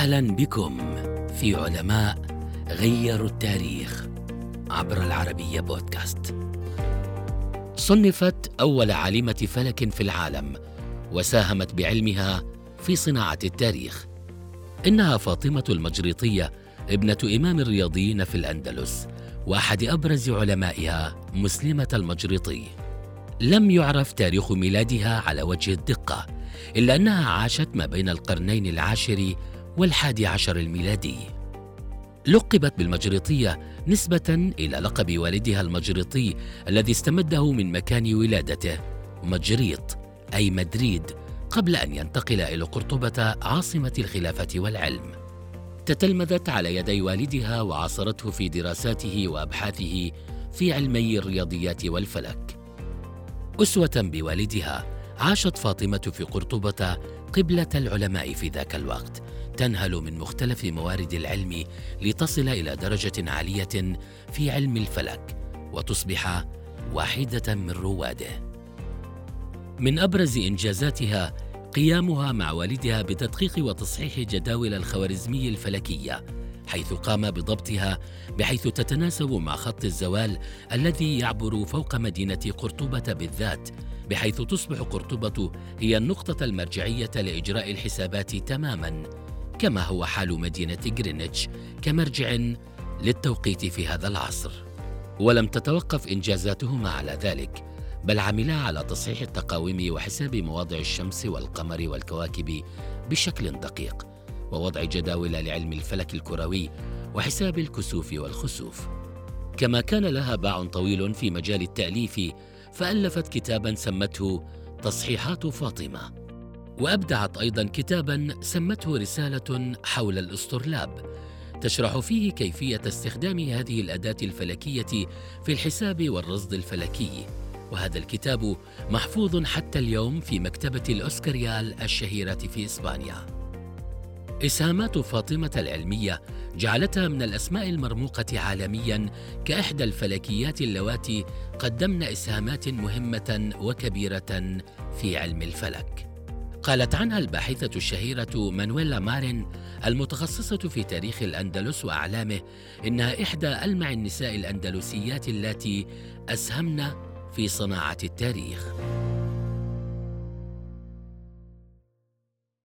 أهلا بكم في علماء غيروا التاريخ عبر العربية بودكاست. صنفت أول عالمة فلك في العالم وساهمت بعلمها في صناعة التاريخ. إنها فاطمة المجريطية ابنة إمام الرياضيين في الأندلس واحد أبرز علمائها مسلمة المجريطي. لم يعرف تاريخ ميلادها على وجه الدقة إلا أنها عاشت ما بين القرنين العاشر والحادي عشر الميلادي. لقبت بالمجريطية نسبة إلى لقب والدها المجريطي الذي استمده من مكان ولادته مجريط أي مدريد قبل أن ينتقل إلى قرطبة عاصمة الخلافة والعلم. تتلمذت على يدي والدها وعاصرته في دراساته وأبحاثه في علمي الرياضيات والفلك. أسوة بوالدها عاشت فاطمة في قرطبة قبلة العلماء في ذاك الوقت تنهل من مختلف موارد العلم لتصل إلى درجة عالية في علم الفلك وتصبح واحدة من رواده من أبرز إنجازاتها قيامها مع والدها بتدقيق وتصحيح جداول الخوارزمي الفلكية حيث قام بضبطها بحيث تتناسب مع خط الزوال الذي يعبر فوق مدينة قرطبة بالذات بحيث تصبح قرطبة هي النقطة المرجعية لإجراء الحسابات تماما. كما هو حال مدينة غرينتش كمرجع للتوقيت في هذا العصر. ولم تتوقف إنجازاتهما على ذلك بل عملا على تصحيح التقاويم وحساب مواضع الشمس والقمر والكواكب بشكل دقيق. ووضع جداول لعلم الفلك الكروي وحساب الكسوف والخسوف. كما كان لها باع طويل في مجال التأليف فألفت كتابا سمته تصحيحات فاطمة. وأبدعت أيضا كتابا سمته رسالة حول الاسطرلاب تشرح فيه كيفية استخدام هذه الأداة الفلكية في الحساب والرصد الفلكي. وهذا الكتاب محفوظ حتى اليوم في مكتبة الأوسكاريال الشهيرة في إسبانيا. إسهامات فاطمة العلمية جعلتها من الأسماء المرموقة عالميا كإحدى الفلكيات اللواتي قدمن إسهامات مهمة وكبيرة في علم الفلك. قالت عنها الباحثة الشهيرة مانويلا مارين المتخصصة في تاريخ الأندلس وأعلامه إنها إحدى ألمع النساء الأندلسيات اللاتي أسهمن في صناعة التاريخ.